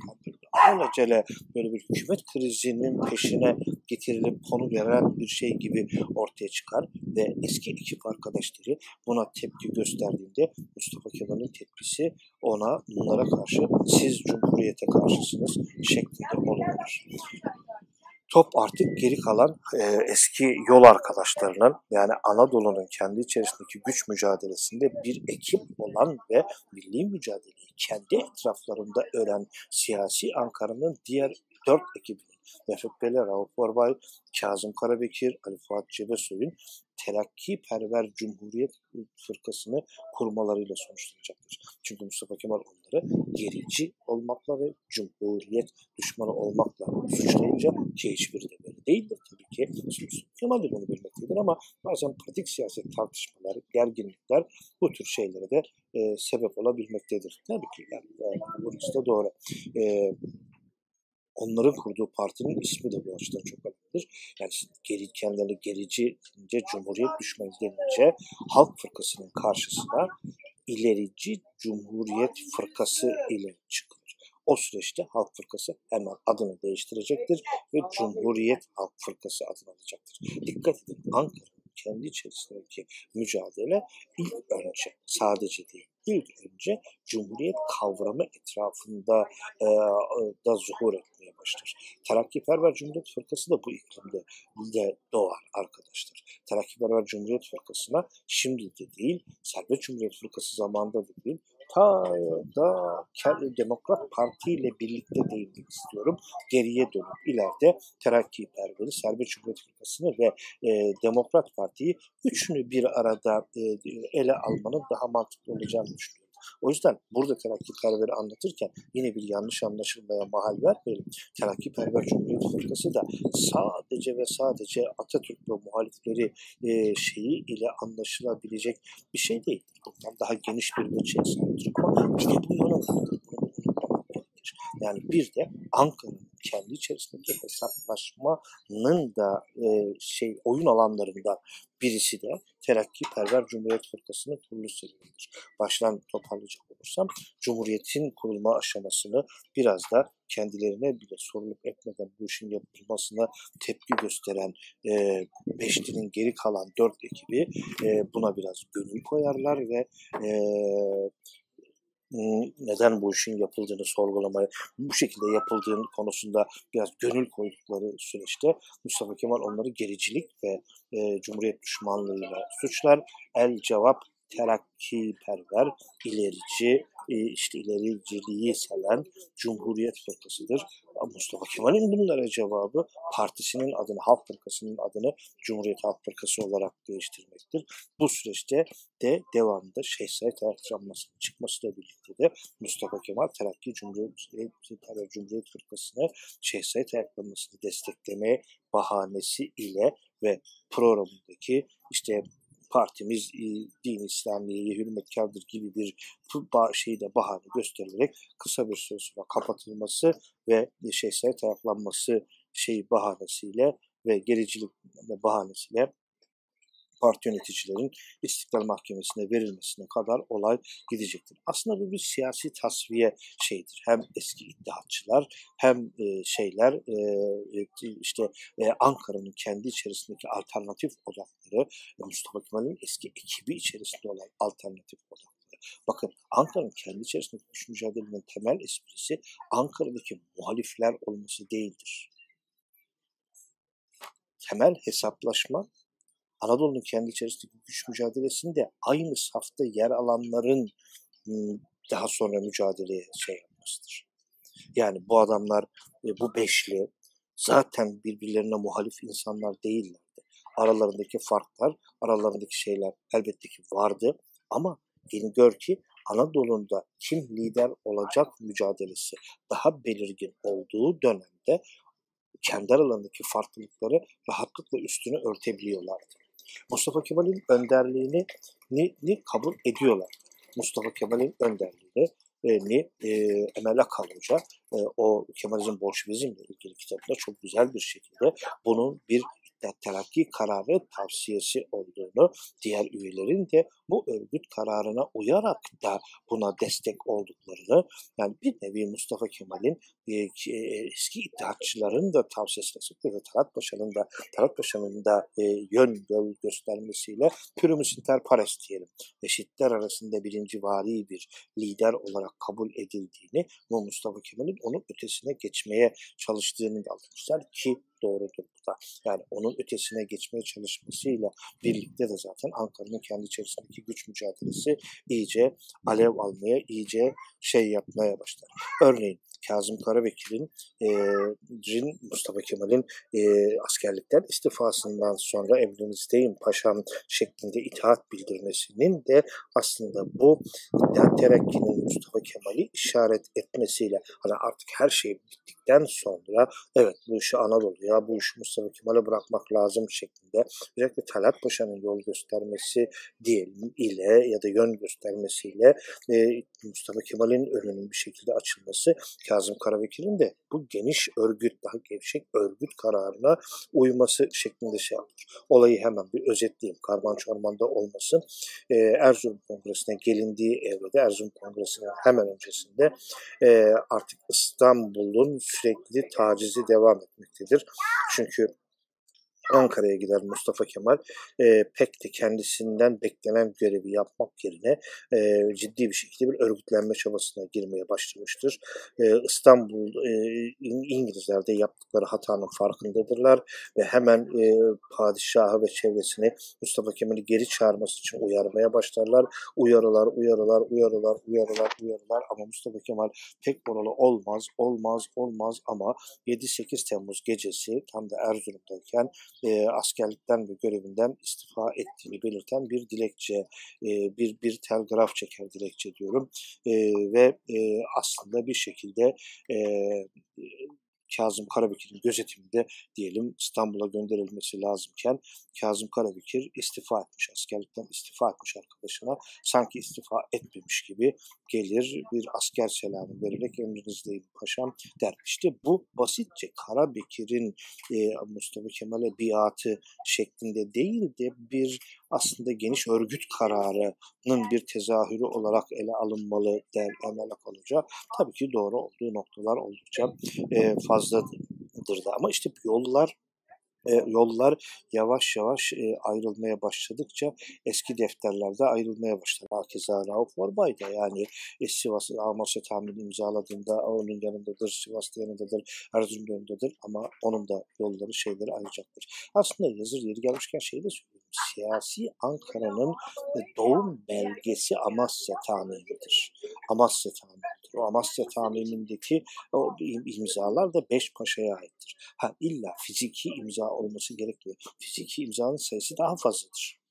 A: Alacele böyle bir hükümet krizinin peşine getirilip konu veren bir şey gibi ortaya çıkar ve eski ekip arkadaşları buna tepki gösterdiğinde Mustafa Kemal'in tepkisi ona bunlara karşı siz Cumhuriyet'e karşısınız şeklinde olabilir top artık geri kalan e, eski yol arkadaşlarının yani Anadolu'nun kendi içerisindeki güç mücadelesinde bir ekip olan ve milli mücadeleyi kendi etraflarında öğren siyasi Ankara'nın diğer dört ekibinin Refet Bele, Rauf Orbay, Kazım Karabekir, Ali Fuat Cebesoy'un terakki perver Cumhuriyet fırkasını kurmalarıyla sonuçlanacaktır. Çünkü Mustafa Kemal onları gerici olmakla ve Cumhuriyet düşmanı olmakla suçlayınca ki hiçbiri de böyle değildir tabii ki. Mustafa Kemal de bunu bilmektedir ama bazen pratik siyaset tartışmaları, gerginlikler bu tür şeylere de e, sebep olabilmektedir. Tabii ki yani, yani burası da doğru. E, onların kurduğu partinin ismi de bu açıdan çok önemlidir. Yani geri, kendilerini gerici denince, Cumhuriyet düşmanı denince Halk Fırkası'nın karşısına ilerici Cumhuriyet Fırkası ile çıkılır. O süreçte Halk Fırkası hemen adını değiştirecektir ve Cumhuriyet Halk Fırkası adını alacaktır. Dikkat edin Ankara kendi içerisindeki mücadele ilk önce sadece değil ilk önce Cumhuriyet kavramı etrafında e, da zuhur etmeye başlar. Terakkiperver Cumhuriyet Fırkası da bu iklimde de doğar arkadaşlar. Terakkiperver Cumhuriyet Fırkası'na şimdi de değil, Serbest Cumhuriyet Fırkası zamanında da değil, ta da Demokrat Parti ile birlikte değinmek istiyorum. Geriye dönüp ileride Terakkiperver'i, Serbest Cumhuriyet Fırkası'nı ve e, Demokrat Parti'yi üçünü bir arada e, ele almanın daha mantıklı olacağını düşünüyorum. O yüzden burada terakkiperveri anlatırken yine bir yanlış anlaşılmaya mahal vermeyelim. Terakkiperver Cumhuriyet Fırkası da sadece ve sadece Atatürk ve muhalifleri e, şeyi ile anlaşılabilecek bir şey değil. Bundan daha geniş bir ölçüye sahiptir ama bir de bu yönü vardır. Yani bir de Ankara'nın kendi içerisindeki hesaplaşmanın da e, şey oyun alanlarından birisi de Terakkiperver Cumhuriyet Fırkası'nın kuruluş serüvenidir. Baştan toparlayacak olursam Cumhuriyet'in kurulma aşamasını biraz da kendilerine bile sorulup etmeden bu işin yapılmasına tepki gösteren e, Beşli'nin geri kalan dört ekibi e, buna biraz gönül koyarlar ve e, neden bu işin yapıldığını sorgulamaya, bu şekilde yapıldığını konusunda biraz gönül koydukları süreçte Mustafa Kemal onları gericilik ve e, Cumhuriyet düşmanlığıyla suçlar. El cevap terakki perver, ilerici, işte ilericiliği seven Cumhuriyet Fırkası'dır. Mustafa Kemal'in bunlara cevabı partisinin adını, Halk Fırkası'nın adını Cumhuriyet Halk Fırkası olarak değiştirmektir. Bu süreçte de devamında Said ayaklanmasının çıkmasıyla birlikte de Mustafa Kemal Terakki Cumhuriyet, Cumhuriyet Fırkası'nı Said ayaklanmasını desteklemeye bahanesi ile ve programındaki işte partimiz e, din İslamiye'ye hürmetkardır gibi bir şeyde bahane gösterilerek kısa bir süre sonra kapatılması ve şeyse taraflanması şey bahanesiyle ve gericilik bahanesiyle parti yöneticilerin İstiklal Mahkemesi'ne verilmesine kadar olay gidecektir. Aslında bu bir siyasi tasfiye şeydir. Hem eski iddiatçılar hem e, şeyler e, e işte e, Ankara'nın kendi içerisindeki alternatif odakları e, Mustafa Kemal'in eski ekibi içerisinde olan alternatif odakları. Bakın Ankara'nın kendi içerisindeki güç mücadelenin temel esprisi Ankara'daki muhalifler olması değildir. Temel hesaplaşma Anadolu'nun kendi içerisindeki güç mücadelesinde aynı safta yer alanların daha sonra mücadeleye şey yapmasıdır. Yani bu adamlar, e, bu beşli zaten birbirlerine muhalif insanlar değillerdi. Aralarındaki farklar, aralarındaki şeyler elbette ki vardı ama gelin gör ki Anadolu'da kim lider olacak mücadelesi daha belirgin olduğu dönemde kendi aralarındaki farklılıkları rahatlıkla üstünü örtebiliyorlardı. Mustafa Kemal'in önderliğini ni, ni kabul ediyorlar. Mustafa Kemal'in önderliğini e, ni e, Emel Akal Hoca e, o Kemalizm Bolşevizmle ilgili kitabında çok güzel bir şekilde bunun bir terakki kararı tavsiyesi olduğunu, diğer üyelerin de bu örgüt kararına uyarak da buna destek olduklarını, yani bir nevi Mustafa Kemal'in e, e, eski iddiatçıların da tavsiyesine sıklıkla Talat Paşa'nın da Talat Paşa'nın da e, yön göstermesiyle pürümüs inter pares diyelim. Eşitler arasında birinci vari bir lider olarak kabul edildiğini ve Mustafa Kemal'in onun ötesine geçmeye çalıştığını da altmışlar ki doğrudur bu da. Yani onun ötesine geçmeye çalışmasıyla birlikte de zaten Ankara'nın kendi içerisindeki güç mücadelesi iyice alev almaya, iyice şey yapmaya başlar. Örneğin Kazım Karabekir'in e, Mustafa Kemal'in e, askerlikten istifasından sonra emrinizdeyim paşam şeklinde itaat bildirmesinin de aslında bu İttihat Terakki'nin Mustafa Kemal'i işaret etmesiyle hani artık her şey bittikten sonra evet bu işi Anadolu'ya, bu işi Mustafa Kemal'e bırakmak lazım şeklinde özellikle Talat Paşa'nın yol göstermesi diyelim ile ya da yön göstermesiyle e, Mustafa Kemal'in önünün bir şekilde açılması Kazım Karabekir'in de bu geniş örgüt, daha gevşek örgüt kararına uyması şeklinde şey yapmış. Olayı hemen bir özetleyeyim. Karman çormanda olmasın. Ee, Erzurum Kongresi'ne gelindiği evrede, Erzurum Kongresi'nin hemen öncesinde e, artık İstanbul'un sürekli tacizi devam etmektedir. Çünkü Ankara'ya gider Mustafa Kemal e, pek de kendisinden beklenen görevi yapmak yerine e, ciddi bir şekilde bir örgütlenme çabasına girmeye başlamıştır. E, İstanbul e, İngilizler de yaptıkları hatanın farkındadırlar ve hemen e, padişahı ve çevresini Mustafa Kemal'i geri çağırması için uyarmaya başlarlar. Uyarılar, uyarılar, uyarılar, uyarılar, uyarılar ama Mustafa Kemal pek oralı olmaz, olmaz, olmaz ama 7-8 Temmuz gecesi tam da Erzurum'dayken e, askerlikten ve görevinden istifa ettiğini belirten bir dilekçe, e, bir bir telgraf çeker dilekçe diyorum. E, ve e, aslında bir şekilde e, Kazım Karabekir'in gözetiminde diyelim İstanbul'a gönderilmesi lazımken Kazım Karabekir istifa etmiş, askerlikten istifa etmiş arkadaşına. Sanki istifa etmemiş gibi gelir bir asker selamı vererek emrinizdeyim paşam der. İşte bu basitçe Karabekir'in e, Mustafa Kemal'e biatı şeklinde değil de bir aslında geniş örgüt kararının bir tezahürü olarak ele alınmalı der Emel Akalıca. Tabii ki doğru olduğu noktalar oldukça e, fazladır da ama işte yollar e, yollar yavaş yavaş e, ayrılmaya başladıkça eski defterlerde ayrılmaya başladı. Hakeza Rauf Orbay da yani e, Sivas Amasya tahmini imzaladığında onun yanındadır, Sivas'ta yanındadır, Erzurum yanındadır ama onun da yolları şeyleri ayrıcaktır. Aslında yazır yeri gelmişken şey de söylüyorum. Siyasi Ankara'nın e, doğum belgesi Amasya tahminidir. Amasya tahminidir. O Amasya tahminindeki o imzalar da Beş Paşa'ya aittir. Ha illa fiziki imza olması gerekmiyor. Fiziki imzanın sayısı daha fazladır.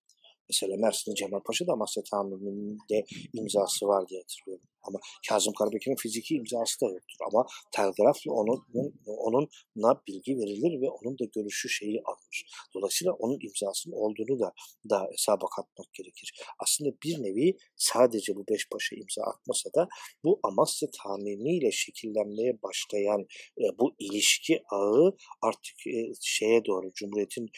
A: Mesela Mersin'de Cemal Paşa da Amasya Tamirinin de imzası var diye hatırlıyorum. Ama Kazım Karabekir'in fiziki imzası da yoktur. Ama telgrafla onun, onunla bilgi verilir ve onun da görüşü şeyi alınır. Dolayısıyla onun imzasının olduğunu da, da hesaba katmak gerekir. Aslında bir nevi sadece bu beş paşa imza atmasa da bu Amasya tahminiyle şekillenmeye başlayan e, bu ilişki ağı artık e, şeye doğru Cumhuriyet'in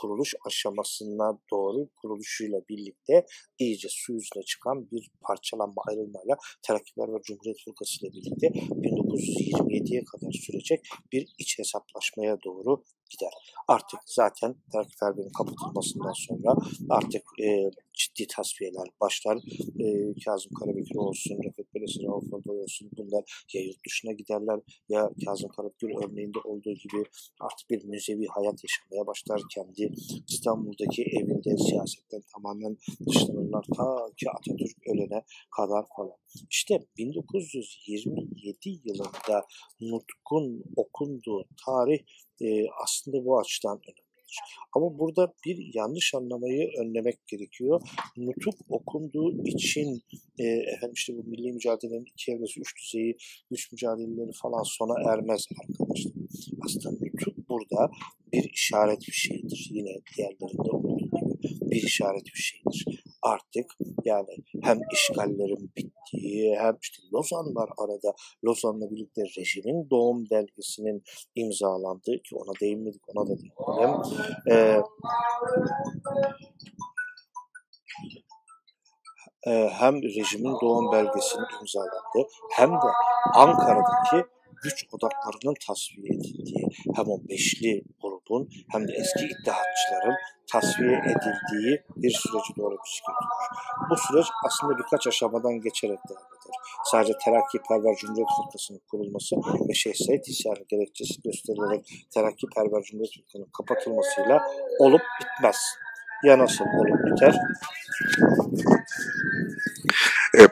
A: kuruluş aşamasına doğru kuruluşuyla birlikte iyice su yüzüne çıkan bir parçalanma ayrılmayla Terakkiler ve Cumhuriyet Fırkası ile birlikte 1927'ye kadar sürecek bir iç hesaplaşmaya doğru gider. Artık zaten Terakkiferber'in kapatılmasından sonra artık e, ciddi tasfiyeler başlar. E, Kazım Karabekir olsun, Refet Belesi, Rauf Ordoy olsun bunlar ya yurt dışına giderler ya Kazım Karabekir örneğinde olduğu gibi artık bir müzevi hayat yaşamaya başlar. Kendi İstanbul'daki evinde siyasetten tamamen dışlanırlar ta ki Atatürk ölene kadar falan. İşte 1927 yılında Nutk'un okunduğu tarih e, aslında bu açıdan önemlidir. Ama burada bir yanlış anlamayı önlemek gerekiyor. Nutuk okunduğu için e, efendim işte bu milli mücadelenin iki evresi, üç düzeyi, güç mücadeleleri falan sona ermez arkadaşlar. Aslında nutuk burada bir işaret bir şeydir. Yine diğerlerinde olduğu gibi bir işaret bir şeydir artık yani hem işgallerin bittiği hem işte Lozan var arada. Lozan'la birlikte rejimin doğum belgesinin imzalandığı ki ona değinmedik ona da değinelim. Ee, hem rejimin doğum belgesinin imzalandığı hem de Ankara'daki güç odaklarının tasfiye edildiği hem o beşli grubun hem de eski iddiatçıların tasfiye edildiği bir süreci doğru bizi götürür. Bu süreç aslında birkaç aşamadan geçerek devam eder. Sadece Terakkiperver Cumhuriyet Fırkası'nın kurulması ve Şeyh Said isyanı gerekçesi gösterilerek Terakkiperver Cumhuriyet Fırkası'nın kapatılmasıyla olup bitmez. Ya nasıl olup biter?
B: E,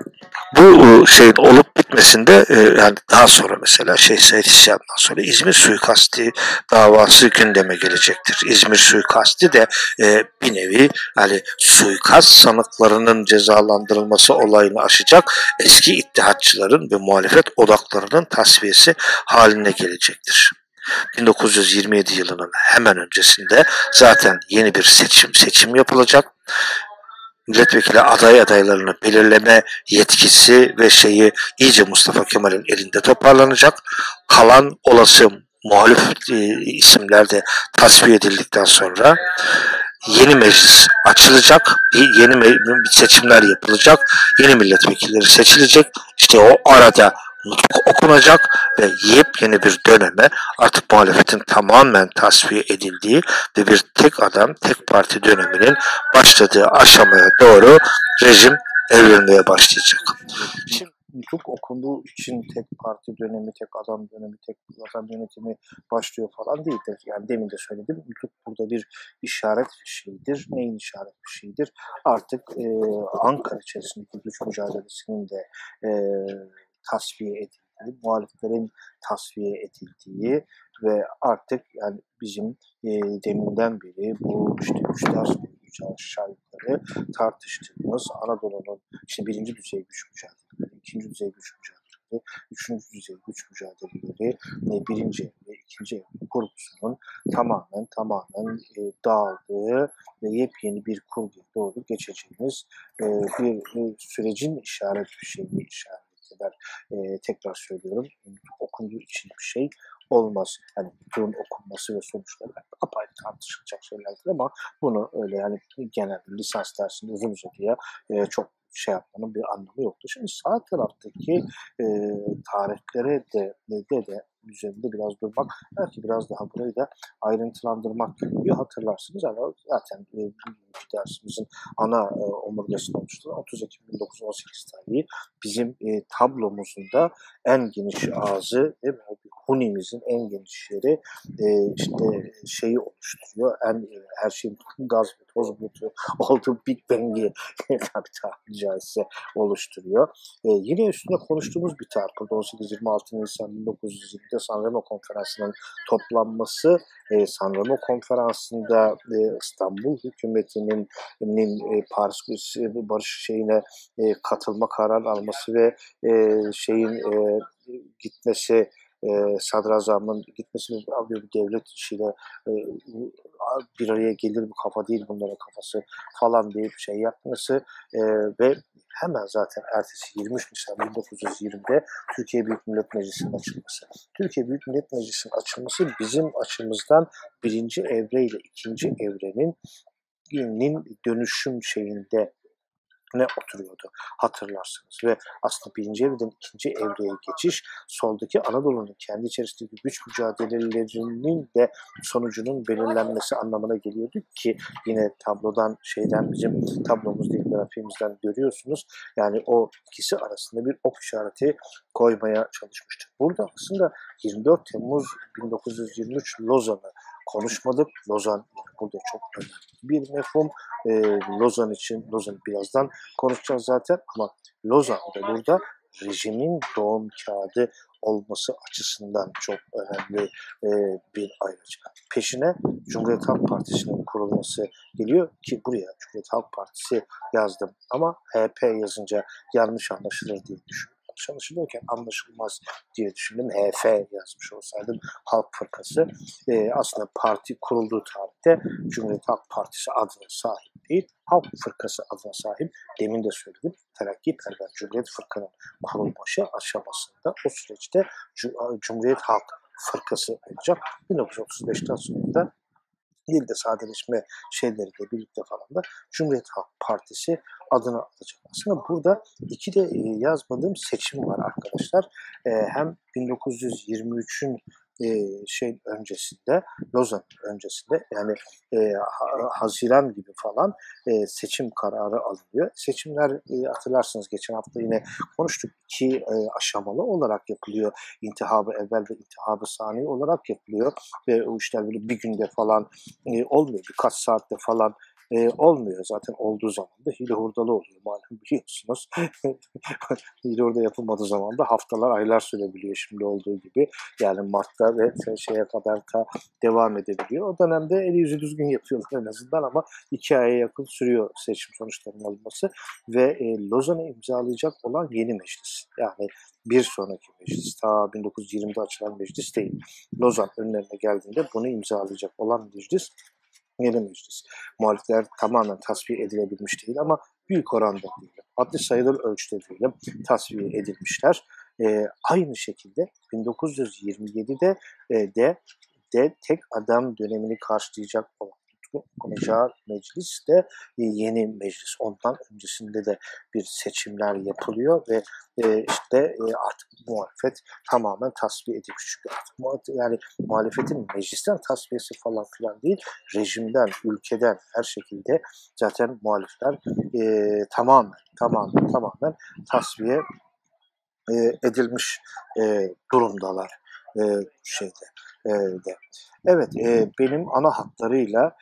B: bu şey olup bitmesinde e, yani daha sonra mesela şey Said İsyan'dan sonra İzmir suikasti davası gündeme gelecektir. İzmir suikasti de e, bir nevi hani suikast sanıklarının cezalandırılması olayını aşacak eski ittihatçıların ve muhalefet odaklarının tasfiyesi haline gelecektir. 1927 yılının hemen öncesinde zaten yeni bir seçim seçim yapılacak milletvekili aday adaylarını belirleme yetkisi ve şeyi iyice Mustafa Kemal'in elinde toparlanacak. Kalan olası muhalif e, isimler de tasfiye edildikten sonra yeni meclis açılacak, yeni seçimler yapılacak, yeni milletvekilleri seçilecek. İşte o arada okunacak ve yepyeni bir döneme artık muhalefetin tamamen tasfiye edildiği ve bir tek adam, tek parti döneminin başladığı aşamaya doğru rejim evrilmeye başlayacak.
A: Şimdi nutuk okunduğu için tek parti dönemi, tek adam dönemi, tek adam yönetimi başlıyor falan değildir. Yani demin de söyledim. Nutuk burada bir işaret bir şeydir. Neyin işaret bir şeydir? Artık e, Ankara içerisindeki güç mücadelesinin de e, tasfiye edildiği, muhaliflerin tasfiye edildiği ve artık yani bizim e, deminden beri bu işte üç ders boyunca aşağı yukarı tartıştığımız Anadolu'nun işte birinci düzey güç mücadeleleri, ikinci düzey güç mücadeleleri, üçüncü düzey güç mücadeleleri, birinci ve ikinci evre kurgusunun tamamen tamamen e, dağıldığı ve yepyeni bir kurguya doğru geçeceğimiz e, bir e, sürecin işaret bir şeyini işaret kadar e, tekrar söylüyorum. Okunduğu için bir şey olmaz. Hani bunun okunması ve sonuçları apayrı tartışılacak şeylerdir ama bunu öyle yani genel lisans dersinde uzun uzadıya e, çok şey yapmanın bir anlamı yoktu. Şimdi sağ taraftaki e, tarihlere de, de de üzerinde biraz durmak, belki biraz daha burayı da ayrıntılandırmak gerekiyor. Hatırlarsınız ama zaten e, dersimizin ana e, omurgasını oluşturan 30 Ekim 1918 tarihi bizim e, tablomuzun da en geniş ağzı ve Hunimizin en geniş yeri e, işte şeyi oluşturuyor. En e, her şeyin gaz ve toz bulutu olduğu Big Bang'i tabii tabiri caizse oluşturuyor. E, yine üstünde konuştuğumuz bir tarih. 18-26 Nisan 1920'de Sanremo Konferansı'nın toplanması e, Sanremo Konferansı'nda e, İstanbul hükümetinin nin, e, Paris Barış şeyine e, katılma kararı alması ve e, şeyin e, gitmesi e, sadrazamın gitmesi bir devlet işiyle e, bir araya gelir bu kafa değil bunların kafası falan deyip şey yapması e, ve hemen zaten ertesi 23 Nisan 1920'de Türkiye Büyük Millet Meclisi'nin açılması. Türkiye Büyük Millet Meclisi'nin açılması bizim açımızdan birinci evre ile ikinci evrenin dönüşüm şeyinde ne oturuyordu hatırlarsınız. Ve aslında birinci evreden ikinci evreye geçiş soldaki Anadolu'nun kendi içerisindeki güç mücadelelerinin de sonucunun belirlenmesi anlamına geliyordu ki yine tablodan şeyden bizim tablomuz değil grafimizden görüyorsunuz. Yani o ikisi arasında bir ok işareti koymaya çalışmıştık. Burada aslında 24 Temmuz 1923 Lozan'ı konuşmadık. Lozan burada çok önemli bir mefhum. E, Lozan için, Lozan birazdan konuşacağız zaten ama Lozan'da burada rejimin doğum kağıdı olması açısından çok önemli e, bir ayrıca. Peşine Cumhuriyet Halk Partisi'nin kurulması geliyor ki buraya Cumhuriyet Halk Partisi yazdım ama HP yazınca yanlış anlaşılır diye düşünüyorum çalışılıyorken anlaşılmaz diye düşündüm. HF yazmış olsaydım Halk Fırkası. E, aslında parti kurulduğu tarihte Cumhuriyet Halk Partisi adına sahip değil, Halk Fırkası adına sahip. Demin de söyledim. Terakki Perver Cumhuriyet Fırkanın kurulması aşamasında o süreçte Cumhuriyet Halk Fırkası olacak. 1935'ten sonra da dilde sadeleşme şeyleriyle birlikte falan da Cumhuriyet Halk Partisi adını alacak. Aslında burada iki de e, yazmadığım seçim var arkadaşlar. E, hem 1923'ün e, şey öncesinde, Lozan öncesinde yani e, Haziran gibi falan e, seçim kararı alınıyor. Seçimler e, hatırlarsınız geçen hafta yine konuştuk iki e, aşamalı olarak yapılıyor. İntihabı evvel ve intihabı sani olarak yapılıyor ve o işler böyle bir günde falan e, olmuyor. Birkaç saatte falan e, olmuyor. Zaten olduğu zaman da hile hurdalı oluyor malum biliyorsunuz. hile hurda yapılmadığı zaman da haftalar aylar sürebiliyor şimdi olduğu gibi. Yani Mart'ta ve şeye kadar da devam edebiliyor. O dönemde eli yüzü düzgün yapıyorlar en azından ama iki aya yakın sürüyor seçim sonuçlarının alınması ve e, Lozan'ı imzalayacak olan yeni meclis. Yani bir sonraki meclis, ta 1920'de açılan meclis değil. Lozan önlerine geldiğinde bunu imzalayacak olan meclis meclis. Muhalifler tamamen tasfiye edilebilmiş değil ama büyük oranda diyelim, adli sayılır ölçüde diyelim tasfiye edilmişler. E, aynı şekilde 1927'de e, de de tek adam dönemini karşılayacak olan okunacağı meclis de yeni meclis. Ondan öncesinde de bir seçimler yapılıyor ve e, işte e, artık muhalefet tamamen tasfiye edilmiş. Çünkü artık yani muhalefetin meclisten tasfiyesi falan filan değil, rejimden, ülkeden her şekilde zaten muhalifler e, tamamen, tamamen, tamamen tasfiye e, edilmiş e, durumdalar e, şeyde. E, de. Evet, e, benim ana hatlarıyla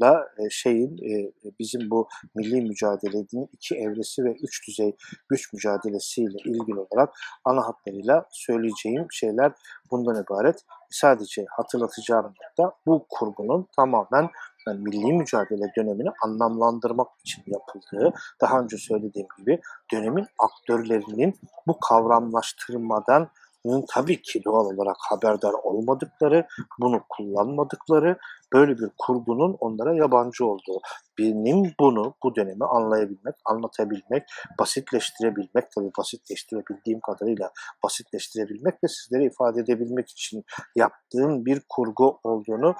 A: la şeyin bizim bu milli mücadelenin iki evresi ve üç düzey güç mücadelesiyle ilgili olarak ana hatlarıyla söyleyeceğim şeyler bundan ibaret. Sadece hatırlatacağım nokta bu kurgunun tamamen yani milli mücadele dönemini anlamlandırmak için yapıldığı, daha önce söylediğim gibi dönemin aktörlerinin bu kavramlaştırmadan tabii ki doğal olarak haberdar olmadıkları, bunu kullanmadıkları, böyle bir kurgunun onlara yabancı olduğu. Benim bunu, bu dönemi anlayabilmek, anlatabilmek, basitleştirebilmek, tabii basitleştirebildiğim kadarıyla basitleştirebilmek ve sizlere ifade edebilmek için yaptığım bir kurgu olduğunu